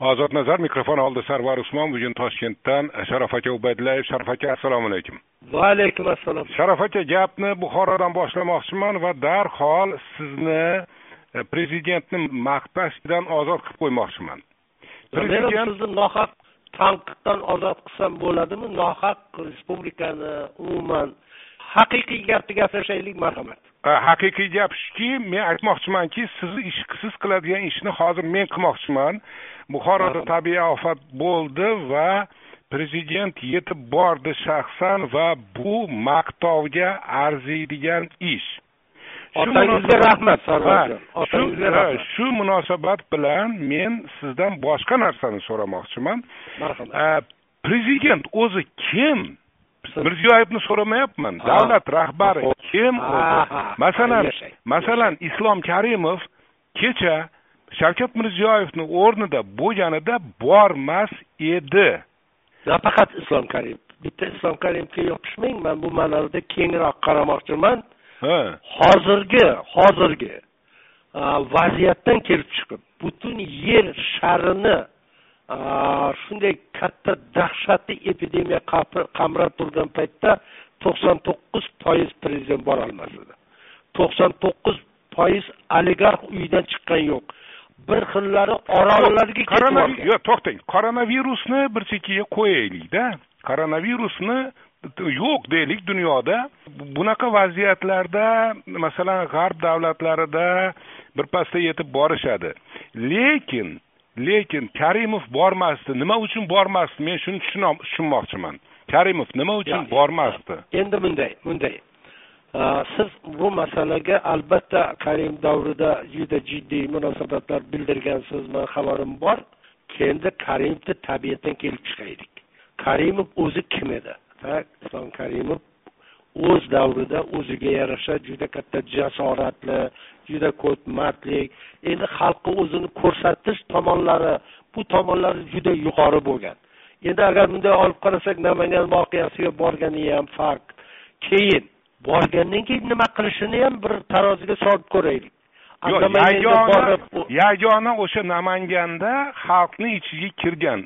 ozod nazar mikrofon oldida sarvar usmon bugun toshkentdan sharof aka ubaydullayev sharof aka assalomu alaykum. Va alaykum assalom sharof aka gapni buxorodan boshlamoqchiman va darhol sizni e, prezidentni maqtashdan ozod qilib qo'ymoqchiman. Ham sizni nohaq tanqiddan ozod qilsam bo'ladimi? Nohaq respublikani umuman haqiqiy gapni gaplashaylik marhamat haqiqiy gap shuki men aytmoqchimanki siz ish siz qiladigan ishni hozir men qilmoqchiman. Buxoroda tabiiy ofat bo'ldi va prezident yetib bordi shaxsan va bu maqtovga arziydigan ish. Otangizga rahmat sarvarjon shu munosabat bilan men sizdan boshqa narsani so'ramoqchiman. Prezident o'zi kim mirziyoyevni so'ramayapman. Davlat rahbari kim? masalan masalan islom karimov kecha shavkat mirziyoyevni o'rnida bo'lganida bormas edi. Nafaqat islom karimov bitta islom karimovga yopishmang man bu ma'noda kengroq qaramoqchiman. Hozirgi hozirgi vaziyatdan kelib chiqib butun yer sharini shunday katta dahshatli epidemiya qamrab turgan paytda to'qson to'qqiz foiz prezident borolmas edi to'qson to'qqiz foiz oligarx uyidan chiqqan yo'q. Bir xillari orollarga ketib yo'q to'xtang. Koronavirusni bir chekkaga qo'yaylikda. Koronavirusni yo'q deylik dunyoda. Bunaqa vaziyatlarda masalan g'arb davlatlarida birpasda yetib borishadi. Lekin lekin karimov bormasdi. Nima uchun bormasdi? Men shuni tushunmoqchiman. Karimov nima uchun bormasdi? endi bunday bunday. Siz bu masalaga albatta karim davrida juda jiddiy munosabatlar bildirgansiz man xabarim bor. Endi karimovni tabiatdan kelib chiqaylik. Karimov o'zi kim edi? Islom karimov o'z davrida o'ziga yarasha juda katta jasoratli juda ko'p mardlik endi xalqqa o'zini ko'rsatish tomonlari bu tomonlari juda yuqori bo'lgan. Endi agar bunday olib qarasak namangan voqeasiga borgani ham farq. Keyin borgandan keyin nima qilishini ham bir taroziga solib ko'raylik. Yagona o'sha namanganda xalqni ichiga kirgan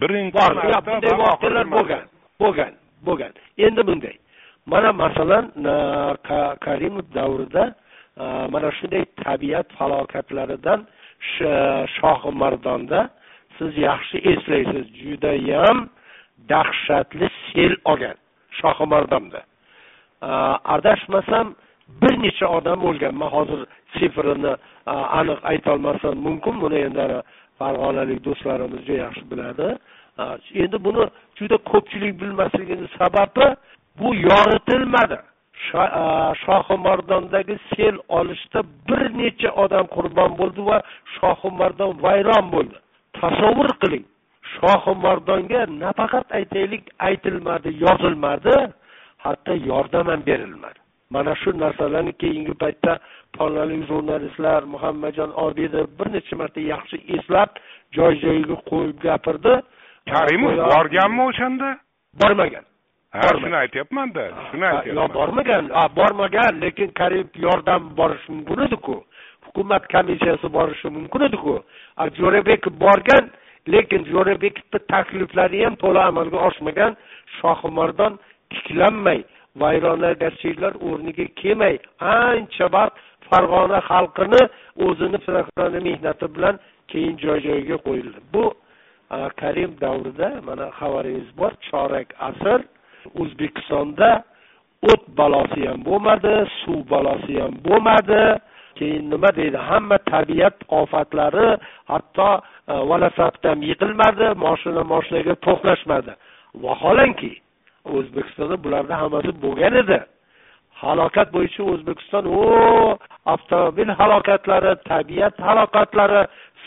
birinchi bunday voqealar bo'lgan bo'lgan bo'lgan. Endi bunday mana masalan karimov davrida mana shunday tabiat falokatlaridan shohi mardonda siz yaxshi eslaysiz. Judayam dahshatli sel olgan shohi mardonda. Adashmasam bir necha odam o'lgan. Man hozir sifrini aniq aytolmasam mumkin. Buni endi farg'onalik do'stlarimiz juda yaxshi biladi. Endi buni juda ko'pchilik bilmasligini sababi bu yoritilmadi. Shohimardondagi sel olishda bir necha odam qurbon bo'ldi va shohimardon vayron bo'ldi. Tasavvur qiling shohimardonga nafaqat aytaylik aytilmadi yozilmadi hatto yordam ham berilmadi. Mana shu narsalarni keyingi paytda tonali jurnalistlar muhammadjon obidov bir necha marta yaxshi eslab joy joyiga qo'yib gapirdi. Karimov borganmi o'shanda? Bormagan ha shuni aytyapmanda shuni aytyapman. bormagan bormagan lekin karimov yordam borishi mumkin ediku. Hukumat komissiyasi borishi mumkin ediku. Jo'rabekov borgan lekin jo'rabekovni takliflari ham to'la amalga oshmagan shohimardon tiklanmay vayronagarchiliklar o'rniga kelmay ancha vaqt farg'ona xalqini o'zini mehnati bilan keyin joy joyiga qo'yildi. Bu karim davrida mana xabaringiz bor chorak asr o'zbekistonda o't balosi ham bo'lmadi suv balosi ham bo'lmadi. Keyin nima deydi? Hamma tabiat ofatlari hatto e, ham yiqilmadi moshina moshinaga to'qnashmadi. Vaholanki o'zbekistonda bularni hammasi bo'lgan edi. Halokat bo'yicha o'zbekiston o avtomobil halokatlari tabiat halokatlari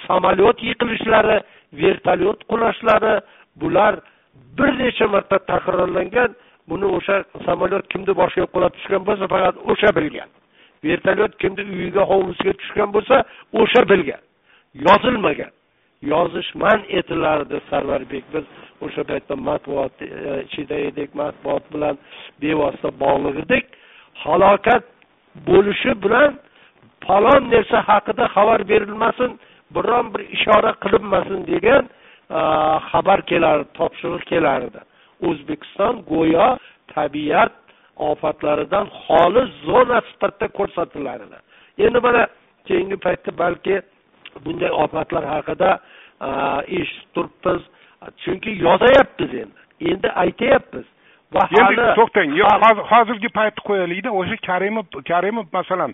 samolyot yiqilishlari vertolyot qulashlari bular bir necha marta takrorlangan buni o'sha samolyot kimni boshiga qulab tushgan bo'lsa faqat o'sha bilgan. Vertolyot kimni uyiga hovlisiga tushgan bo'lsa o'sha bilgan. Yozilmagan. Yozish man etilardi sarvarbek. Biz o'sha paytda matbuot e, ichida edik matbuot bilan bevosita bog'liq edik. Halokat bo'lishi bilan falon narsa haqida xabar berilmasin biron bir ishora qilinmasin degan xabar kelardi topshiriq kelardi. O'zbekiston go'yo tabiat ofatlaridan xoli zona sifatida ko'rsatilar edi endi mana keyingi paytda balki bunday ofatlar haqida eshitib turibmiz. Chunki yozayapmiz endi. Endi aytyapmiz. Va endi to'xtang. Hozirgi paytni qo'yaylikda o'sha karimov karimov masalan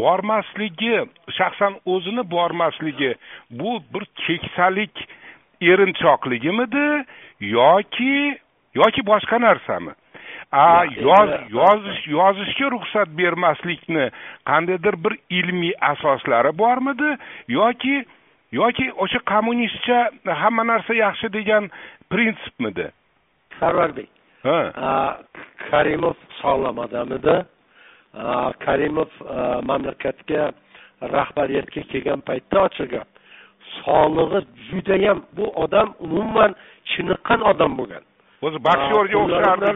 bormasligi shaxsan o'zini bormasligi bu bir keksalik erinchoqligimidi yoki yoki boshqa narsami? A yoz yozish yozishga ruxsat bermaslikni qandaydir bir ilmiy asoslari bormidi? Yoki yoki o'sha kommunistcha hamma narsa yaxshi degan prinsipmidi? Sarvarbek karimov sog'lom odam edi karimov mamlakatga rahbariyatga kelgan paytda ochiq gap sog'lig'i judayam bu odam umuman chiniqqan odam bo'lgan. O'zi boksyorga o'xshardi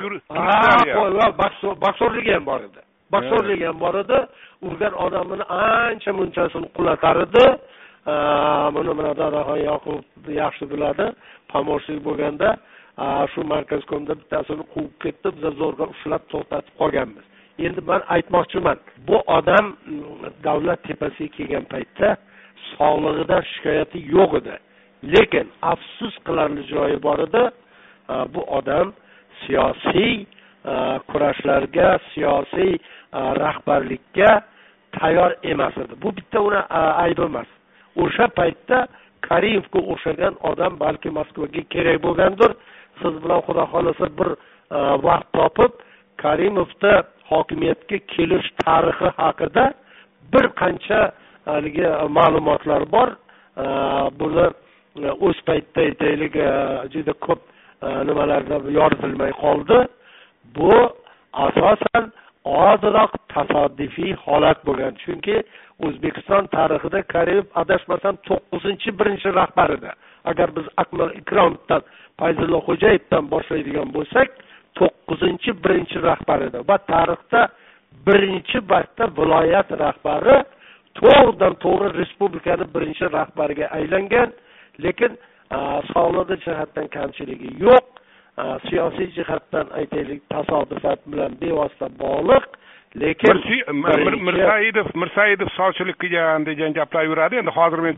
boksyorligi ham bor edi. Boksyorligi ham bor edi. Urgan odamini ancha munchasini qulatar edi. Buni mana dadaxon yoqub yaxshi biladi. Помощник bo'lganda shu markazkomda bittasini quvib ketdi. Biza zo'rg'a ushlab to'xtatib qolganmiz. Endi man aytmoqchiman bu odam davlat tepasiga kelgan paytda sog'lig'idan shikoyati yo'q edi. Lekin afsus qilarli joyi bor edi. Bu odam siyosiy kurashlarga siyosiy rahbarlikka tayyor emas edi. Bu bitta uni aybi emas. O'sha paytda karimovga o'xshagan odam balki moskvaga kerak bo'lgandir. Siz bilan xudo xohlasa bir vaqt topib karimovni hokimiyatga kelish tarixi haqida bir qancha haligi ma'lumotlar bor. Buni e, o'z paytida aytaylik e, juda ko'p e, nimalarda yoritilmay qoldi. Bu asosan ozroq tasodifiy holat bo'lgan. Chunki o'zbekiston tarixida karimov adashmasam to'qqizinchi birinchi rahbar edi agar biz akmal ikromovdan fayzullo xo'jayevdan boshlaydigan bo'lsak to'qqizinchi birinchi rahbar edi va tarixda birinchi marta viloyat rahbari to'g'ridan to'g'ri respublikani birinchi rahbariga aylangan lekin sog'lig'i jihatdan kamchiligi yo'q. Siyosiy jihatdan aytaylik tasodifat bilan bevosita bog'liq lekin mirsaidov mirsaidov sovchilik qilgan degan gaplar yuradi endi hozir men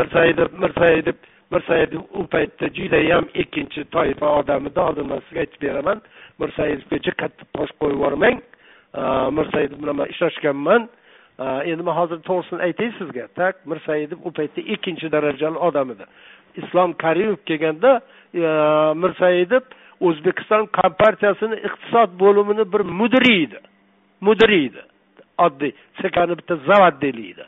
mirsaidov mirsaidov mirsaidov u paytda judayam ikkinchi toifa odam edi hozir man sizga aytib beraman. Mirsaidovgacha katta tosh qo'yib yubormang. Mirsaidov bilan man ishlashganman endi man hozir to'g'risini aytay sizga tak mirsaidov u paytda ikkinchi darajali odam edi. Islom karimov kelganda e, mirsaidov o'zbekiston kompartiyasini iqtisod bo'limini bir mudiri edi. Mudiri edi. Oddiy sekani bitta zavoddelik edi.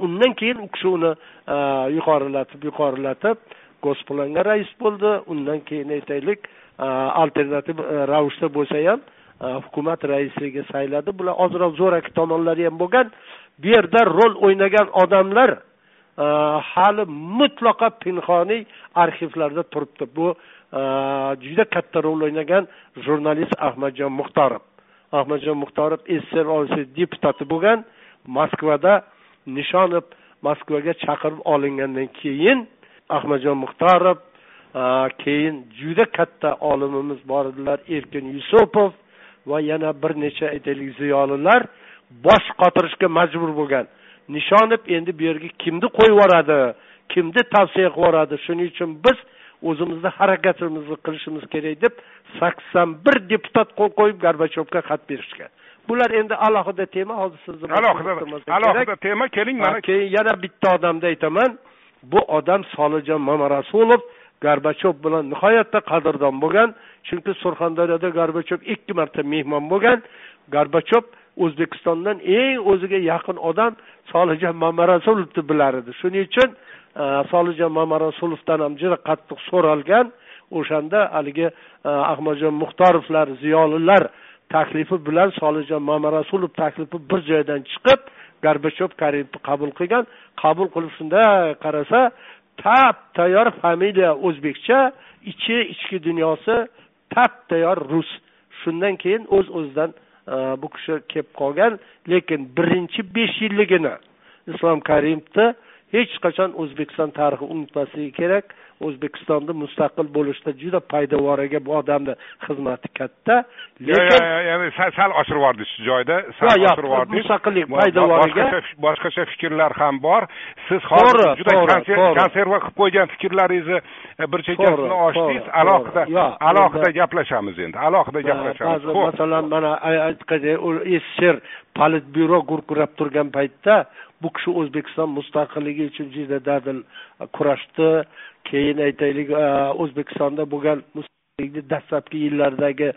Undan keyin u kishi uni e, yuqorilatib yuqorilatib госплanga rais bo'ldi. Undan keyin aytaylik e, alternativ ravishda bo'lsa ham Э, hukumat raisligiga sayladi bular ozroq zo'raki tomonlari ham bo'lgan. Bu yerda rol o'ynagan odamlar e, hali mutlaqo pinhoniy arxivlarda turibdi. Bu e, juda katta rol o'ynagan jurnalist ahmadjon muxtorov. Ahmadjon muxtorov sssr deputati bo'lgan. Moskvada nishonov moskvaga chaqirib olingandan keyin ahmadjon muxtorov e, keyin juda katta olimimiz bor edilar. Erkin yusupov va yana bir necha aytaylik ziyolilar bosh qotirishga majbur bo'lgan. Nishonov endi bu yerga kimni qo'yib yuboradi? Kimni tavsiya qilib yuboradi? Shuning uchun biz o'zimizni harakatimizni qilishimiz kerak deb sakson bir deputat qo'l qo'yib gorbachyovga xat berishgan bular endi alohida tema hozir sizni alohida alohida tema keling mana keyin yana bitta odamni aytaman. Bu odam solijon mamarasulov gorbachov bilan nihoyatda qadrdon bo'lgan chunki surxondaryoda gorbachov ikki marta mehmon bo'lgan. Gorbachov o'zbekistondan eng o'ziga yaqin odam solijon mamarasulovni bilar edi. Shuning uchun e, solijon mamarasulovdan ham juda qattiq so'ralgan o'shanda haligi e, ahmadjon muxtorovlar ziyolilar taklifi bilan solijon mamarasulov taklifi bir joydan chiqib gorbachov karimovni qabul qilgan. Qabul qilib shunday qarasa tap tayyor familiya o'zbekcha ichi ichki dunyosi tap tayyor rus. Shundan keyin o'z o'zidan e, bu kishi kelib qolgan lekin birinchi besh yilligini islom karimovni hech qachon o'zbekiston tarixi unutmasligi kerak. O'zbekistonda mustaqil bo'lishda juda poydevoriga bu odamni xizmati katta lekin ya'ni sal oshirib yubordingiz shu joyda sal oshirib yubordingiz mustaqillik poydevoriga boshqacha fikrlar ham bor. Siz hozir juda konserva qilib qo'ygan fikrlaringizni e, bir chekkasini ochdingiz alohida alohida gaplashamiz endi alohida gaplashamiz. masalan mana aytgandek sssr politbyuro gurkirab turgan paytda bu kishi o'zbekiston mustaqilligi uchun juda dadil kurashdi keyin aytaylik o'zbekistonda bo'lgan dastlabki yillardagi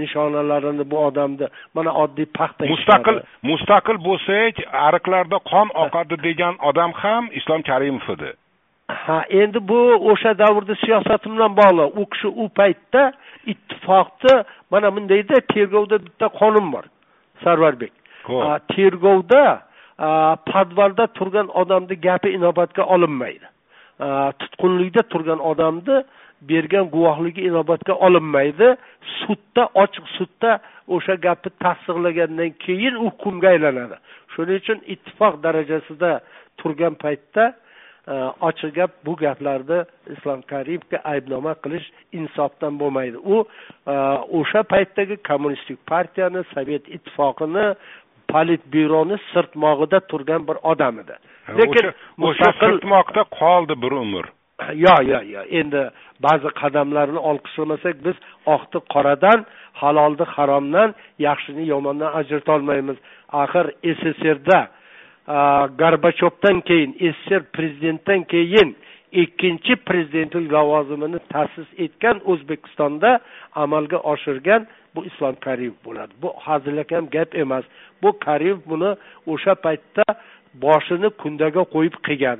nishonalarini bu odamni mana oddiy paxta mustaqil mustaqil bo'lsak ariqlarda qon oqadi degan odam ham islom karimov edi ha endi bu o'sha davrda siyosati bilan bog'liq. U kishi u paytda ittifoqni mana bundayda tergovda bitta qonun bor sarvarbek. Tergovda podvalda turgan odamni gapi inobatga olinmaydi Э, tutqunlikda turgan odamni bergan guvohligi inobatga olinmaydi. Sudda ochiq sudda o'sha gapni tasdiqlagandan keyin u hukmga aylanadi. Shuning uchun ittifoq darajasida turgan paytda e, ochiq gap bu gaplarni islom karimovga aybnoma qilish insofdan bo'lmaydi. U e, o'sha paytdagi kommunistik partiyani sovet ittifoqini politbyuroni sirtmog'ida turgan bir odam edi. Lekin o'sha sirtmoqda qoldi bir umr. Yo yo yo. Endi ba'zi qadamlarni olqishlamasak biz oqni qoradan halolni haromdan yaxshini yomondan ajratolmaymiz axir sssrda gorbachevdan keyin sssr prezidentdan keyin ikkinchi prezidentlik lavozimini ta'sis etgan o'zbekistonda amalga oshirgan bu islom karimov bo'ladi. Bu hazilakam gap emas. Bu karimov buni o'sha paytda boshini kundaga qo'yib qilgan.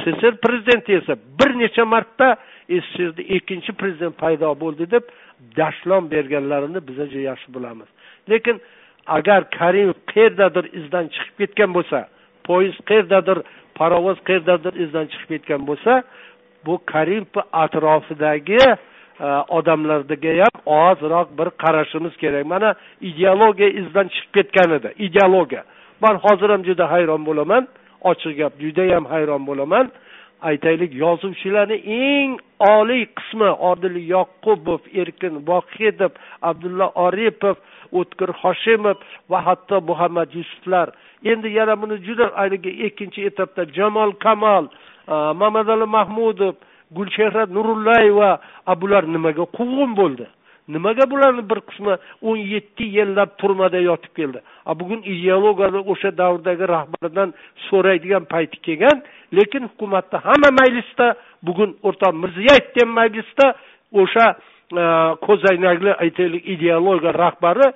Sssr prezidenti esa bir necha marta sssrda ikkinchi prezident paydo bo'ldi deb dashlom berganlarini biz juda yaxshi bilamiz. Lekin agar karimov qayerdadir izdan chiqib ketgan bo'lsa poyezd qayerdadir parovoz qayerdadir izdan chiqib ketgan bo'lsa bu karimov atrofidagi E, odamlarga ham ozroq bir qarashimiz kerak. Mana ideologiya izdan chiqib ketgan edi. Ideologiya. Man hozir ham juda hayron bo'laman. Ochiq gap judayam hayron bo'laman. Aytaylik yozuvchilarni eng oliy qismi odil yoqubov erkin vohidov abdulla oripov o'tkir hoshimov va hatto muhammad yusuflar. Endi yana buni juda haligi ikkinchi etapda jamol kamol e, mamadali mahmudov gulchehra nurullayeva bular nimaga quvg'in bo'ldi? Nimaga bularni bir qismi o'n yetti yillab turmada yotib keldi? A bugun ideologiyani o'sha davrdagi rahbaridan so'raydigan payti kelgan lekin hukumatda hamma majlisda bugun o'rtoq mirziyoyev degan majlisda o'sha e, ko'zoynakli aytaylik ideologiya rahbari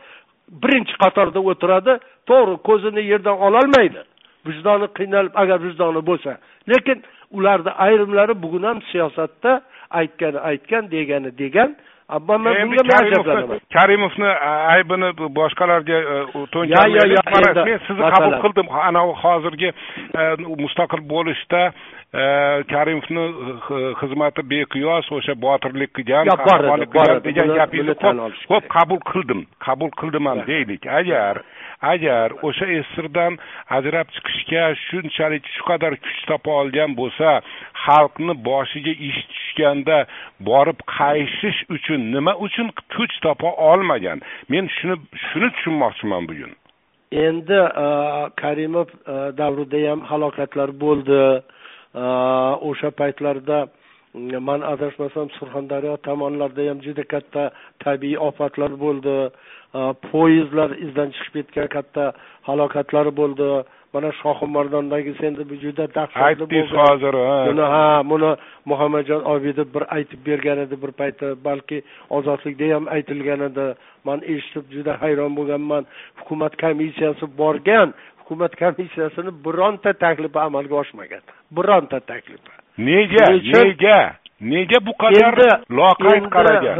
birinchi qatorda o'tiradi. To'g'ri ko'zini yerdan ololmaydi. Vijdoni qiynalib agar vijdoni bo'lsa. Lekin ularni ayrimlari bugun ham siyosatda aytgani aytgan degani degan. Endi karimovni aybini boshqalarga to'nkamaylik mana men sizni qabul qildim. Anavi hozirgi mustaqil bo'lishda karimovni xizmati beqiyos o'sha botirlik qilgan degan gapingizni ko'p qabul qildim. Qabul qildim ham deylik agar agar o'sha srdan ajrab chiqishga shunchalik shu qadar kuch topa olgan bo'lsa xalqni boshiga ish tushganda borib qayishish uchun nima uchun kuch topa olmagan? Men shuni shuni tushunmoqchiman bugun. Endi karimov davrida ham halokatlar bo'ldi. O'sha paytlarda man adashmasam surxondaryo tomonlarda ham juda katta tabiiy ofatlar bo'ldi. Poyezdlar izdan chiqib ketgan katta halokatlari bo'ldi mana shohimardondagisi endi bu juda dahshatli aytdingiz hozir buni ha buni muhammadjon obidov bir aytib bergan edi bir paytda balki ozodlikda ham aytilgan edi. Man eshitib juda hayron bo'lganman hukumat komissiyasi borgan hukumat komissiyasini bironta taklifi amalga oshmagan. Bironta taklifi nega nega nega bu qadar loqayd qaragan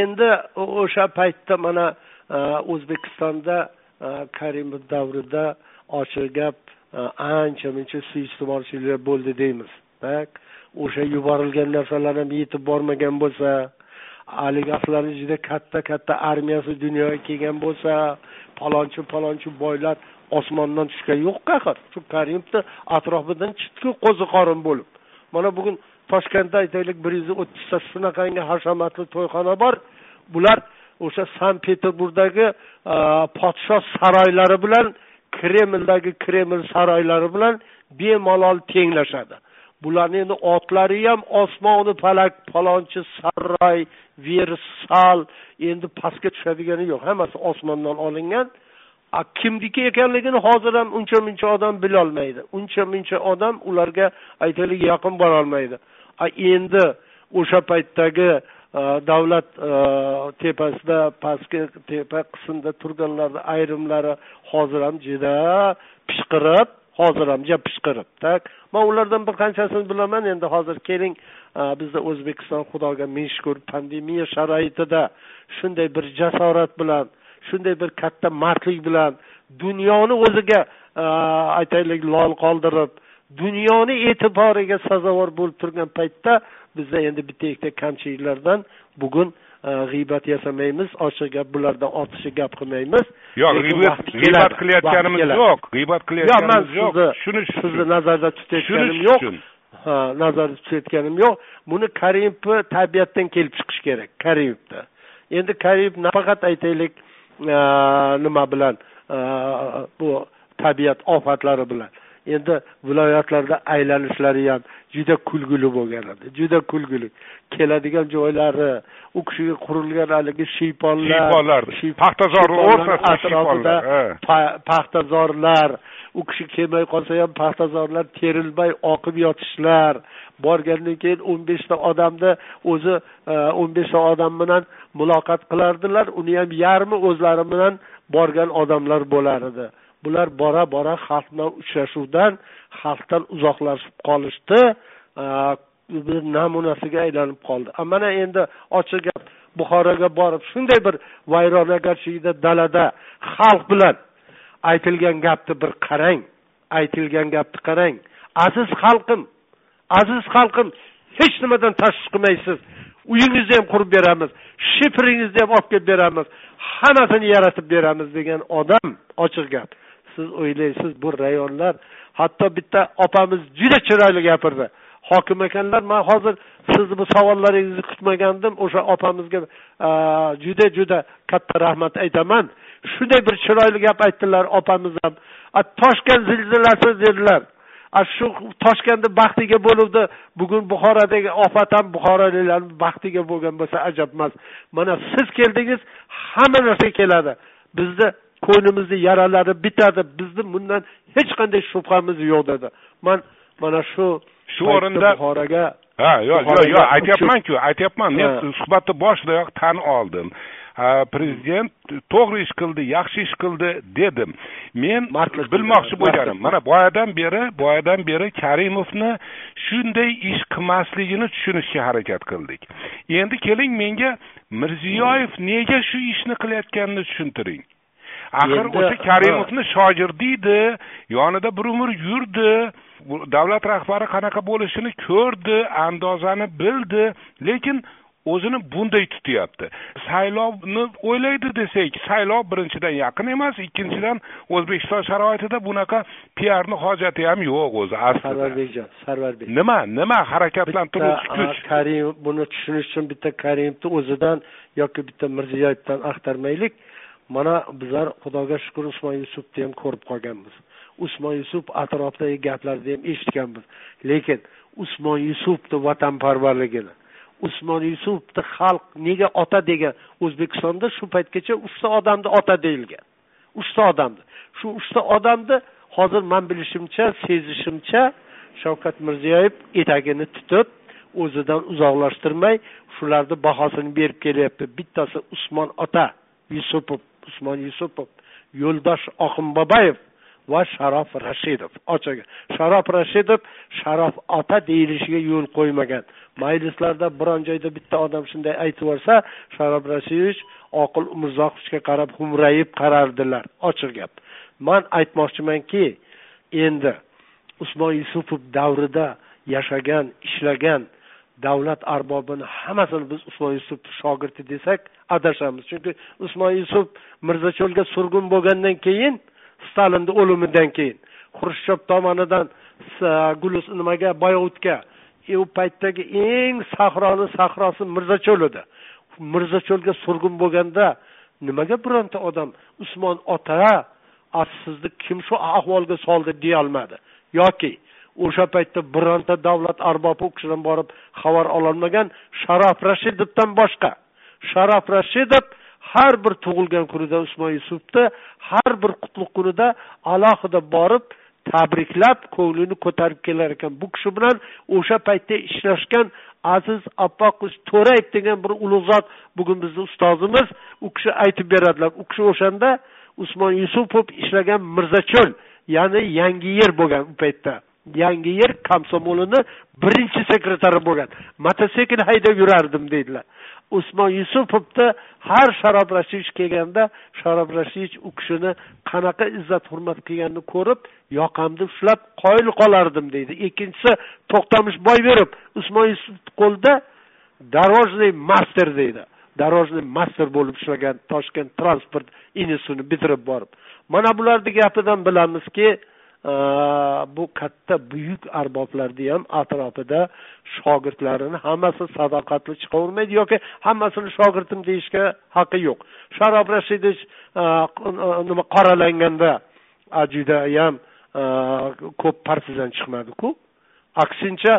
endi o'sha paytda mana e, o'zbekistonda e, karimov davrida ochiq gap e, ancha muncha suiiste'molchiliklar bo'ldi deymiz. O'sha yuborilgan narsalar ham yetib bormagan bo'lsa oligarxlarni juda katta katta armiyasi dunyoga kelgan bo'lsa palonchi palonchi boylar osmondan tushgan yo'q axir shu karimovni atrofidan chiqdiku qo'ziqorin bo'lib. Mana bugun toshkentda aytaylik bir yuz o'ttizta shunaqangi hashamatli to'yxona bor. Bular o'sha sankt peterburgdagi podshoh saroylari bilan kremldagi kreml saroylari bilan bemalol tenglashadi. Bularni endi otlari ham osmoni palak palonchi saroy versal endi pastga tushadigani yo'q. Hammasi osmondan olingan. A kimniki ekanligini hozir ham uncha muncha odam bilolmaydi. Uncha muncha odam ularga aytaylik yaqin borolmaydi. Endi o'sha paytdagi davlat tepasida pastki tepa qismida turganlarni ayrimlari hozir ham juda pishqirib hozir ham juda pishqirib так? Man ulardan bir qanchasini bilaman endi hozir keling bizda o'zbekiston xudoga ming shukur pandemiya sharoitida shunday bir jasorat bilan shunday bir katta mardlik bilan dunyoni o'ziga aytaylik lol qoldirib dunyoni e'tiboriga sazovor bo'lib turgan paytda bizda endi bitta ikkita kamchiliklardan bugun e, g'iybat yasamaymiz. Ochiq gap bulardan ortiqcha gap qilmaymiz. Yo'q g'iybat qilayotganimiz yo'q g'iybat qilayotganimiz yo'q. shuni sizni nazarda tutayotganim yo'q. ha nazarda tutayotganim yo'q. Buni karimovni tabiatdan kelib chiqish kerak karimovda endi karimov nafaqat aytaylik e, nima bilan e, bu tabiat ofatlari bilan endi viloyatlarda aylanishlari ham juda kulgili bo'lgan edi juda kulgili. Keladigan joylari u kishiga qurilgan haligi shiyponlar paxtazor atrofida paxtazorlar u kishi kelmay qolsa ham paxtazorlar terilmay oqib yotishlar. Borgandan keyin o'n beshta odamni o'zi e, o'n beshta odam bilan muloqot qilardilar uni ham yarmi o'zlari bilan borgan odamlar bo'lar edi bular bora bora xalq bilan uchrashuvdan xalqdan uzoqlashib qolishdi e, bir namunasiga aylanib qoldi. Mana endi ochiq gap. Buxoroga borib shunday bir vayronagarchilikda dalada xalq bilan aytilgan gapni bir qarang aytilgan gapni qarang. Aziz xalqim aziz xalqim hech nimadan tashvish qilmaysiz. Uyingizni ham qurib beramiz shifringizni ham olib kelib beramiz hammasini yaratib beramiz degan odam ochiq gap. Siz o'ylaysiz bu rayonlar. Hatto bitta opamiz juda chiroyli gapirdi. Hokim ekanlar man hozir sizni bu savollaringizni kutmagandim o'sha opamizga juda juda katta rahmat aytaman. Shunday bir chiroyli gap aytdilar opamiz ham. Toshkent zilzilasi dedilar. Shu toshkentni baxtiga bo'luvdi. Bugun buxorodagi ofat ham buxoroliklarni baxtiga bo'lgan bo'lsa ajab emas mana siz keldingiz hamma narsa keladi. Bizni ko'nglimizni yaralari bitadi. Bizni bundan hech qanday shubhamiz yo'q dedi. Man mana shu shu o'rinda buxoroga ha yo'q yo'q yo'q aytyapmanku aytyapman. Men suhbatni boshidayoq tan oldim. Prezident to'g'ri ish qildi yaxshi ish qildi dedim. Men bilmoqchi bo'lganim mana boyadan beri boyadan beri karimovni shunday ish qilmasligini tushunishga harakat qildik. Endi keling menga mirziyoyev nega shu ishni qilayotganini tushuntiring axir o'sha karimovni shogirdi edi yonida bir umr yurdi davlat rahbari qanaqa bo'lishini ko'rdi andozani bildi lekin o'zini bunday tutyapti. Saylovni o'ylaydi desak saylov birinchidan yaqin emas ikkinchidan o'zbekiston sharoitida bunaqa piarni hojati ham yo'q o'zi aslida. Sarvarbekjon sarvarbek nima nima harakatlantiruvchi kuch? Karimov buni tushunish uchun bitta karimovni o'zidan yoki bitta mirziyoyevdan axtarmaylik mana bizlar xudoga shukur usmon yusufni ham ko'rib qolganmiz. Usmon yusuf atrofidagi gaplarni ham eshitganmiz. Lekin usmon yusufni vatanparvarligini usmon yusufni xalq nega ota degan o'zbekistonda shu paytgacha uchta odamni ota deyilgan. Uchta odamni. Shu uchta odamni hozir man bilishimcha sezishimcha shavkat mirziyoyev etagini tutib o'zidan uzoqlashtirmay shularni bahosini berib kelyapti. Bittasi usmon ota yusupov. Usmon yusupov yo'ldosh oxunboboyev va sharof rashidov. Ochig'i sharof rashidov sharof ota deyilishiga yo'l qo'ymagan. Majlislarda biron joyda bitta odam shunday aytib yuborsa sharof rashidovich oqil umurzoqovga qarab xumrayib qarardilar. Ochiq gap. Man aytmoqchimanki endi usmon yusupov davrida yashagan ishlagan davlat arbobini hammasini biz usmon yusuf shogirdi desak adashamiz. Chunki usmon yusuf mirzacho'lga surgun bo'lgandan keyin stalinni o'limidan keyin xrushchyov tomonidan gulus nimaga boyovutga e, u paytdagi eng sahroni sahrosi mirzacho'l edi. Mirzacho'lga surgun bo'lganda nimaga bironta odam usmon ota sizni kim shu ahvolga soldi deyolmadi yoki o'sha paytda bironta davlat arbobi u kishidan borib xabar ololmagan sharof rashidovdan boshqa. Sharof rashidov har bir tug'ilgan kunida usmon yusufni har bir qutlug' kunida alohida borib tabriklab ko'nglini ko'tarib kelar ekan. Bu kishi bilan o'sha paytda ishlashgan aziz oppoq to'rayev degan bir ulug' zot bugun bizni ustozimiz u kishi aytib beradilar. U kishi o'shanda usmon yusupov ishlagan mirzacho'l ya'ni yangi yer bo'lgan u paytda. Yangi yer komsomolini birinchi sekretari bo'lgan. Mototsikl haydab yurardim deydilar usmon yusupovni har sharob rashidovich kelganda sharob rashidovich u kishini qanaqa izzat hurmat qilganini ko'rib yoqamni ushlab qoyil qolardim deydi. Ikkinchisi to'xtamish boyberov usmon yusuf qo'lida дорожный master deydi. Дорожный master bo'lib ishlagan toshkent transport institutini bitirib borib. Mana bularni gapidan bilamizki bu katta buyuk arboblarni ham atrofida shogirdlarini hammasi sadoqatli chiqavermaydi yoki hammasini shogirdim deyishga haqqi yo'q. Sharob rashidovich e, e, nima qoralanganda judayam e, ko'p partizan chiqmadiku. Aksincha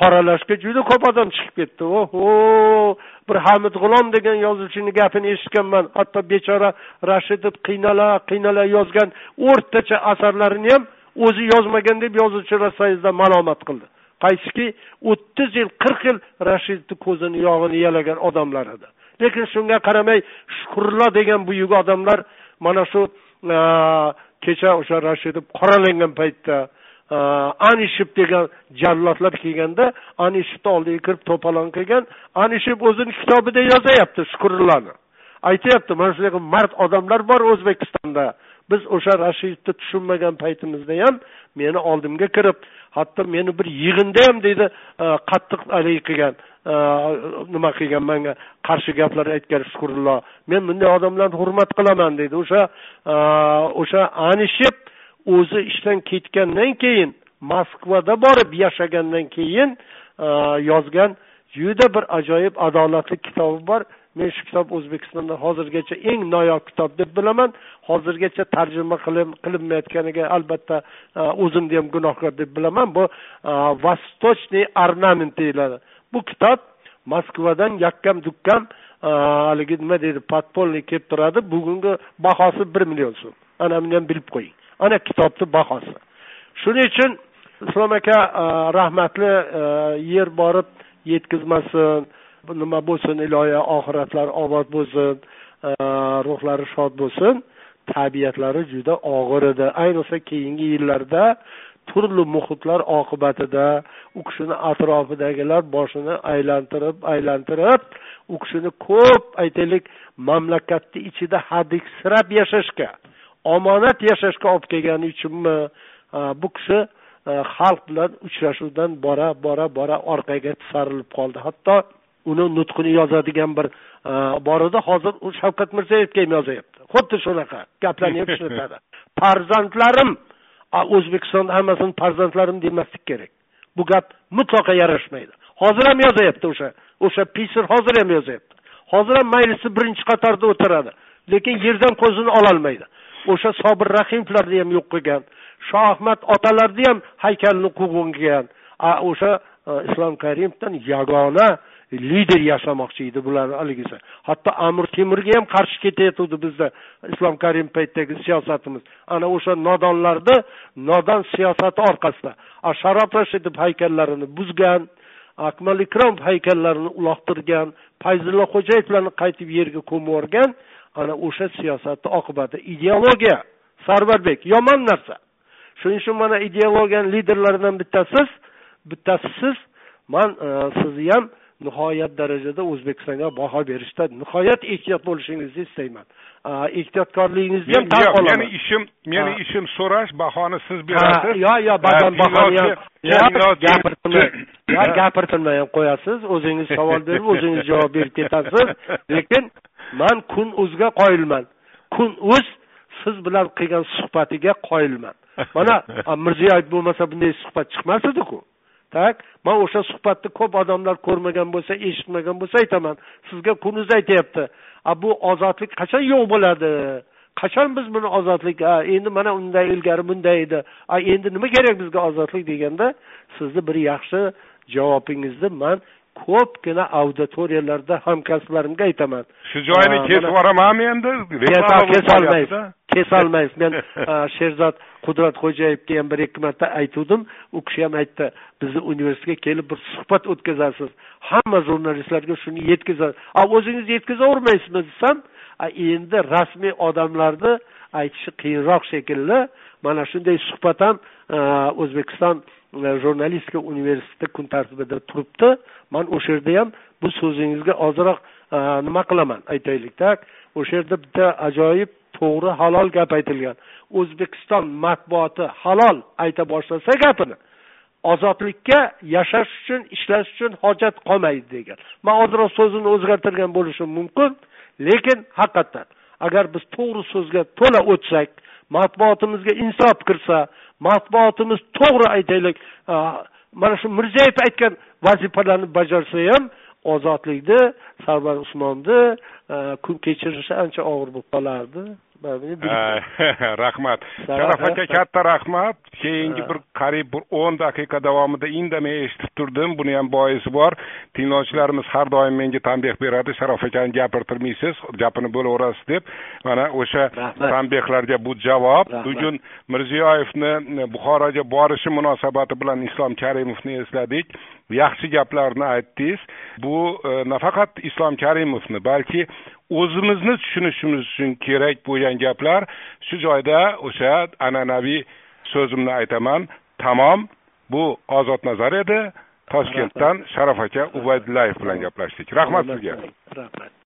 qoralashga juda ko'p odam chiqib ketdi. Oho bir hamid g'ulom degan yozuvchini gapini eshitganman. Hatto bechora rashidov qiynala qiynala yozgan o'rtacha asarlarini ham o'zi yozmagan deb yozuvchi rassayizda malomat qildi. Qaysiki o'ttiz yil qirq yil rashidni ko'zini yog'ini yalagan odamlar edi. Lekin shunga qaramay shukurlo degan buyuk odamlar mana shu e, kecha o'sha rashidov qoralangan paytda e, anishib degan jallodlar kelganda anishibni oldiga kirib to'polon qilgan anishib o'zini kitobida yozayapti shukurlani aytyapti mana shunaqa mard odamlar bor o'zbekistonda. Biz o'sha rashidni tushunmagan paytimizda ham meni oldimga kirib hatto meni bir yig'inda ham deydi e, qattiq haligi qilgan e, nima qilgan manga qarshi gaplar aytgan shukurullo men bunday odamlarni hurmat qilaman deydi. O'sha e, o'sha anishib o'zi ishdan ketgandan keyin moskvada borib yashagandan keyin yozgan juda bir ajoyib adolatli kitobi bor. Men shu kitob o'zbekistonda hozirgacha eng noyob kitob deb bilaman. Hozirgacha tarjima qilinmayotganiga albatta e, o'zimni ham gunohkor deb bilaman. Bu e, vostochniy ornament deyiladi. Bu kitob moskvadan yakkam dukkam e, haligi nima deydi подпольный kelib turadi. Bugungi bahosi bir million so'm. Ana buni ham bilib qo'ying. Ana kitobni bahosi. Shuning uchun islom aka rahmatli yer borib yetkazmasin nima bo'lsin iloyo oxiratlari obod bo'lsin e, ruhlari shod bo'lsin tabiatlari juda og'ir edi. Ayniqsa keyingi yillarda turli muhitlar oqibatida u kishini atrofidagilar boshini aylantirib aylantirib u kishini ko'p aytaylik mamlakatni ichida hadiksirab yashashga omonat yashashga olib kelgani uchunmi e, bu kishi e, xalq bilan uchrashuvdan bora bora bora orqaga tisarilib qoldi. Hatto uni nutqini yozadigan bir e, bor edi hozir u shavkat mirziyoyevga ham yozyapti. Xuddi shunaqa gaplarni ham ishlatadi farzandlarim o'zbekistonda hammasini farzandlarim demaslik kerak. Bu gap mutlaqo yarashmaydi. Hozir ham yozyapti o'sha o'sha piser hozir ham yozyapti. Hozir ham majlisni birinchi qatorda o'tiradi lekin yerdan ko'zini ololmaydi. O'sha sobir rahimovlarni ham yo'q qilgan shoh ahmad otalarni ham haykalini quvgan o'sha e, islom karimovdan yagona lider yashamoqchi edi bular haligisi hatto amir temurga ham qarshi ketayotgandi bizda islom karimov paytidagi siyosatimiz. Ana o'sha nodonlarni nodon siyosati orqasida sharof rashidov haykallarini buzgan akmal ikromov haykallarini uloqtirgan fayzulla xo'jayevlarni qaytib yerga ko'mib yuborgan ana o'sha siyosatni oqibati. Ideologiya sarvarbek yomon narsa. Shuning uchun mana ideologiyani liderlaridan bittasiz bittasi siz man e, sizni ham nihoyat darajada o'zbekistonga baho berishda nihoyat ehtiyot bo'lishingizni istayman. Ehtiyotkorligingizni ham tan olaman meni ishim meni ishim so'rash bahoni siz berasiz. yo yo ba'zan bahoni ham yo gapirtirmay ham qo'yasiz. O'zingiz savol berib o'zingiz javob berib ketasiz. Lekin man kun uzga qoyilman. Kun uz siz bilan qilgan suhbatiga qoyilman. Mana mirziyoyev bo'lmasa bunday suhbat chiqmas ediku tak man o'sha suhbatni ko'p odamlar ko'rmagan bo'lsa eshitmagan bo'lsa aytaman. Sizga kunuz aytyapti a bu ozodlik qachon yo'q bo'ladi? Qachon biz buni ozodlik a endi mana undan ilgari bunday edi. A endi nima kerak bizga ozodlik deganda sizni bir yaxshi javobingizni man ko'pgina auditoriyalarda hamkasblarimga aytaman. Shu joyini kesib yuboramanmi endi? Kesolmaysiz kesolmaysiz men sherzod qudratxo'jayevga ham bir ikki marta aytuvdim. U kishi ham aytdi bizni universitetga kelib bir suhbat o'tkazasiz. Hamma jurnalistlarga shuni yetkazasiz. A o'zingiz yetkazavermaysizmi? desam endi rasmiy odamlarni aytishi qiyinroq shekilli. Mana shunday suhbat ham o'zbekiston jurnalistika universiteti kun tartibida turibdi. Man o'sha yerda ham bu so'zingizga ozroq nima qilaman? Aytaylikda. O'sha yerda bitta ajoyib to'g'ri halol gap aytilgan. O'zbekiston matbuoti halol ayta boshlasa gapini ozodlikka yashash uchun ishlash uchun hojat qolmaydi degan. Man ozroq so'zini o'zgartirgan bo'lishim mumkin lekin haqiqatdan agar biz to'g'ri so'zga to'la o'tsak matbuotimizga insof kirsa matbuotimiz to'g'ri aytaylik mana shu mirziyoyev aytgan vazifalarni bajarsa ham ozodlikni sarvar usmonni kun kechirishi ancha og'ir bo'lib qolardi. Rahmat sharaf aka katta rahmat keyingi bir qariyb bir o'n daqiqa davomida indamay eshitib turdim buni ham boisi bor tinglovchilarimiz har doim menga tanbeh beradi sharof akani gapirtirmaysiz gapini bo'laverasiz deb mana o'sha tanbehlarga bu javob bugun mirziyoyevni buxoroga borishi munosabati bilan islom karimovni esladik yaxshi gaplarni aytdingiz. Bu e, nafaqat islom karimovni balki o'zimizni tushunishimiz uchun kerak bo'lgan gaplar. Shu joyda o'sha an'anaviy so'zimni aytaman. Tamom bu ozod nazar edi toshkentdan sharof aka ubaydullayev bilan gaplashdik. Rahmat sizga. Rahmat